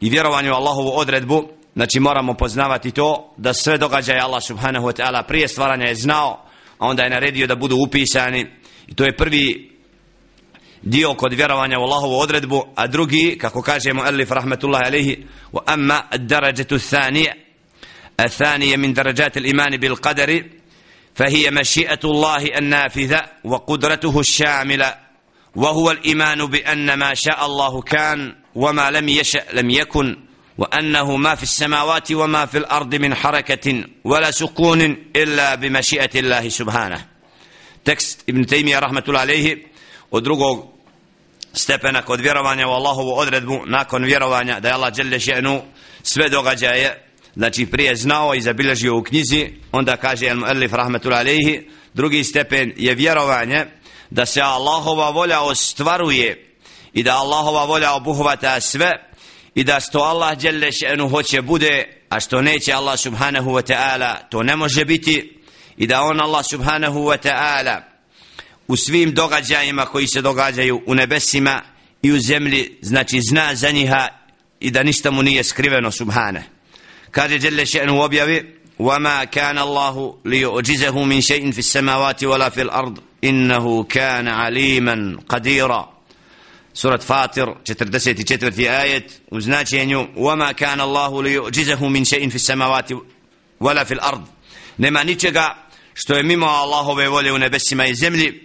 i vjerovanju u Allahovu odredbu, znači moramo poznavati to da sve događaje Allah subhanahu wa ta'ala prije stvaranja je znao, a onda je naredio da budu upisani i to je prvi dio kod vjerovanja u Allahovu odredbu, a drugi, kako kaže mu Elif rahmetullahi alihi, wa amma darađetu thanije, a thanije min darađat imani bil qadari, فهي مشيئة الله النافذة وقدرته الشاملة وهو الإيمان بأن ما شاء الله كان وما لم يشأ لم يكن وأنه ما في السماوات وما في الأرض من حركة ولا سكون إلا بمشيئة الله سبحانه تكست ابن تيمية رحمة الله عليه ودرقوا stepena kod vjerovanja u Allahovu odredbu nakon vjerovanja da je Allah dželle še'nu sve događaje znači prije znao i zabilježio u knjizi onda kaže el muallif rahmetul alejhi drugi stepen je vjerovanje da se Allahova volja ostvaruje i da Allahova volja obuhvata sve i da što Allah dželle še'nu hoće bude a što neće Allah subhanahu wa ta'ala to ne može biti i da on Allah subhanahu wa ta'ala u svim događajima koji se događaju u nebesima i u zemlji znači zna za njiha i da ništa mu nije skriveno subhane kaže djelle še'nu u objavi وما كان الله ليعجزه من شيء في السماوات ولا في الأرض إنه كان عليما قديرا سورة فاطر 44 آية وزناتين وما كان الله ليعجزه من شيء في السماوات ولا في الأرض نما نيچega što je mimo Allahove volje u nebesima i zemlji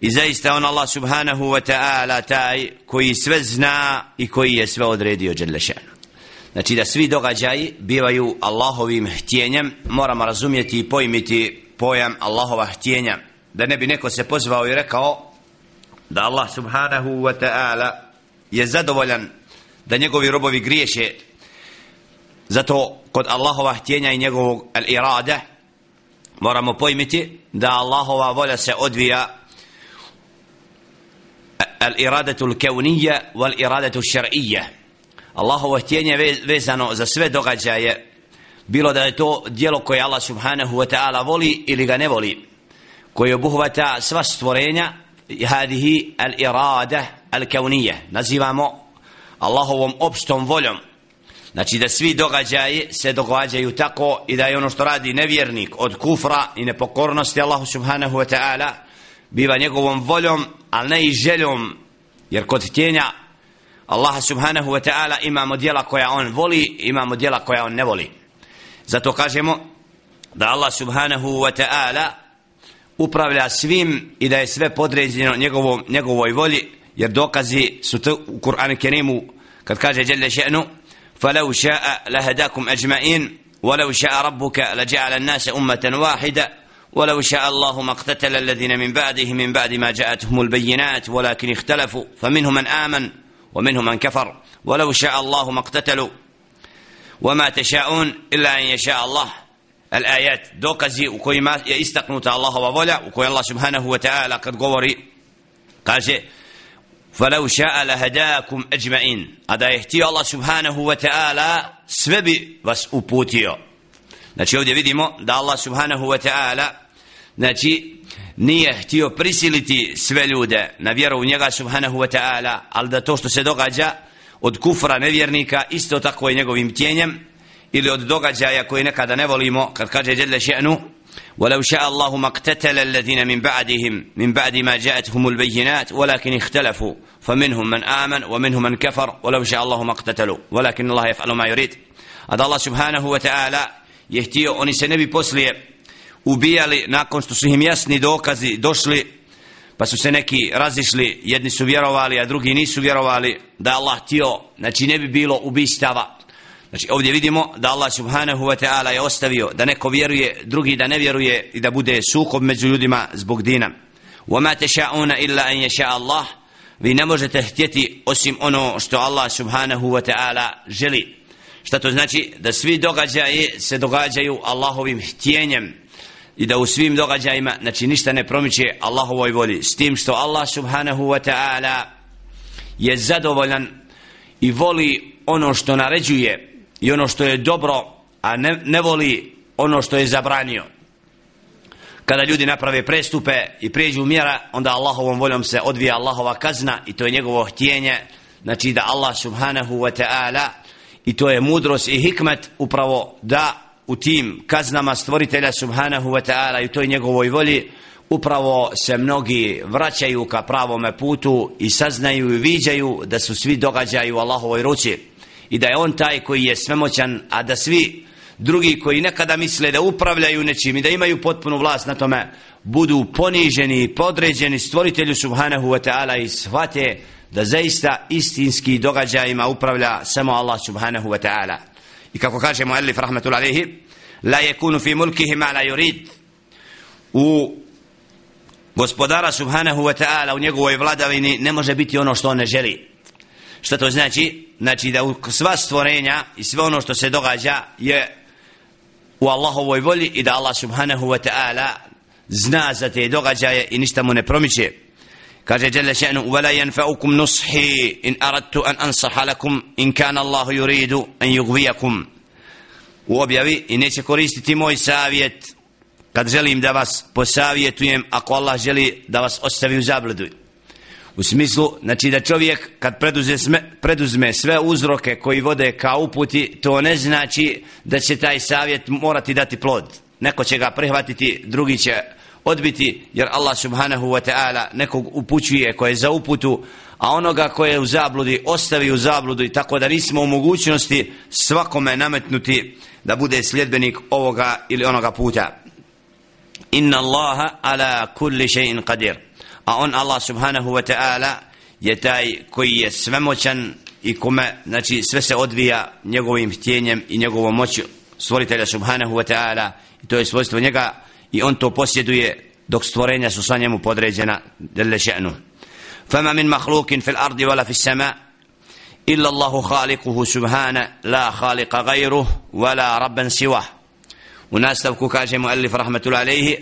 i zaista on Allah subhanahu wa ta'ala taj koji sve zna i koji je sve odredio Đelešanu znači da svi događaji bivaju Allahovim htjenjem moramo razumjeti i pojmiti pojam Allahova htjenja da ne bi neko se pozvao i rekao da Allah subhanahu wa ta'ala je zadovoljan da njegovi robovi griješe. Zato kod Allahova htjenja i njegovog al-irada moramo pojmiti da Allahova volja se odvija al-iradatu al-kawniyya wal-iradatu al-shar'iyya Allahovo htjenje vezano za sve događaje bilo da je to dijelo koje Allah subhanahu wa ta'ala voli ili ga ne voli koje obuhvata sva stvorenja hadihi al-irada al-kawniyya nazivamo Allahovom opštom voljom. Znači da svi događaji se događaju tako i da je ono što radi nevjernik od kufra i nepokornosti Allahu subhanahu wa ta'ala biva njegovom voljom, ali ne i željom, jer kod tjenja Allaha subhanahu wa ta'ala imamo dijela koja on voli, imamo dijela koja on ne voli. Zato kažemo da Allah subhanahu wa ta'ala upravlja svim i da je sve podređeno njegovom, njegovoj volji, jer dokazi su to u Kur'anu Kerimu kad kaže Jelle še'nu فلو شاء لهداكم أجمعين ولو شاء ربك لجعل الناس أمة واحدة ولو شاء الله ما اقتتل الذين من بعده من بعد ما جاءتهم البينات ولكن اختلفوا فمنهم من آمن ومنهم من كفر ولو شاء الله ما اقتتلوا وما تشاءون إلا أن يشاء الله الآيات دوكزي وكوي ما يستقنوا الله وولا وكوي الله سبحانه وتعالى قد قوري قال شيء فلو شاء لهداكم أجمعين هذا يهتي الله سبحانه وتعالى سبب vas uputio znači ovdje vidimo da Allah subhanahu wa ta'ala znači nije htio prisiliti sve ljude na vjeru u njega subhanahu wa ta'ala ali da to što se događa od kufra nevjernika isto tako je njegovim tjenjem ili od događaja koje nekada ne volimo kad kaže Jelle še'nu ولو شاء الله ما اقتتل الذين من بعدهم من بعد ما جاءتهم البينات ولكن اختلفوا فمنهم من آمن ومنهم من كفر ولو شاء الله ما اقتتلوا ولكن الله يفعل ما يريد هذا الله سبحانه وتعالى يهتيه أني سنبي بوسلي ubijali nakon što su im jasni dokazi došli pa su se neki razišli jedni su vjerovali a drugi nisu vjerovali da Allah htio znači ne bi bilo ubistava Znači ovdje vidimo da Allah subhanahu wa ta'ala je ostavio da neko vjeruje, drugi da ne vjeruje i da bude sukob među ljudima zbog dina. وَمَا تَشَاءُونَ إِلَّا أَنْ يَشَاءَ اللَّهِ Vi ne možete htjeti osim ono što Allah subhanahu wa ta'ala želi. Šta to znači? Da svi događaji se događaju Allahovim htjenjem i da u svim događajima znači ništa ne promiče Allahovoj volji. S tim što Allah subhanahu wa ta'ala je zadovoljan i voli ono što naređuje i ono što je dobro a ne, ne voli ono što je zabranio. Kada ljudi naprave prestupe i prijeđu mjera onda Allahovom voljom se odvija Allahova kazna i to je njegovo htjenje. Znači da Allah subhanahu wa ta'ala i to je mudrost i hikmet upravo da u tim kaznama stvoritelja subhanahu wa ta'ala i toj njegovoj volji upravo se mnogi vraćaju ka pravome putu i saznaju i viđaju da su svi događaju u Allahovoj ruci i da je on taj koji je svemoćan a da svi drugi koji nekada misle da upravljaju nečim i da imaju potpunu vlast na tome budu poniženi i podređeni stvoritelju subhanahu wa ta'ala i shvate da zaista istinski događajima upravlja samo Allah subhanahu wa ta'ala. I kako kaže muallif rahmatul alaihi la yakunu fi mulkihi ma la yurid. U gospodara subhanahu wa ta'ala u njegovoj vladavini ne može biti ono što on ne želi. Šta to znači? znači da u sva stvorenja i sve ono što se događa je u Allahovoj volji i da Allah subhanahu wa ta'ala zna za te događaje i ništa mu ne promiče kaže jalla še'nu ولا ينفعكم نصحي إن أردت أن أنصح لكم إن كان الله يريد أن يغويكم u objavi i neće koristiti moj savjet kad želim da vas posavjetujem ako Allah želi da vas ostavi u zabludu u smislu znači da čovjek kad preduzme, preduzme sve uzroke koji vode ka uputi to ne znači da će taj savjet morati dati plod. Neko će ga prihvatiti drugi će odbiti jer Allah subhanahu wa ta'ala nekog upućuje koje je za uputu a onoga koje je u zabludi ostavi u zabludu i tako da nismo u mogućnosti svakome nametnuti da bude sljedbenik ovoga ili onoga puta. Inna Allaha ala kulli shay'in qadir a on Allah subhanahu wa ta'ala je taj koji je svemoćan i kome znači sve se odvija njegovim htjenjem i njegovom moću stvoritelja subhanahu wa ta'ala i to je svojstvo njega i on to posjeduje dok stvorenja su sa njemu podređena dele še'nu فما من مخلوق في الأرض ولا في السماء إلا الله خالقه سبحانه لا خالق غيره ولا ربا سواه وناستبكو كاجه مؤلف رحمة الله عليه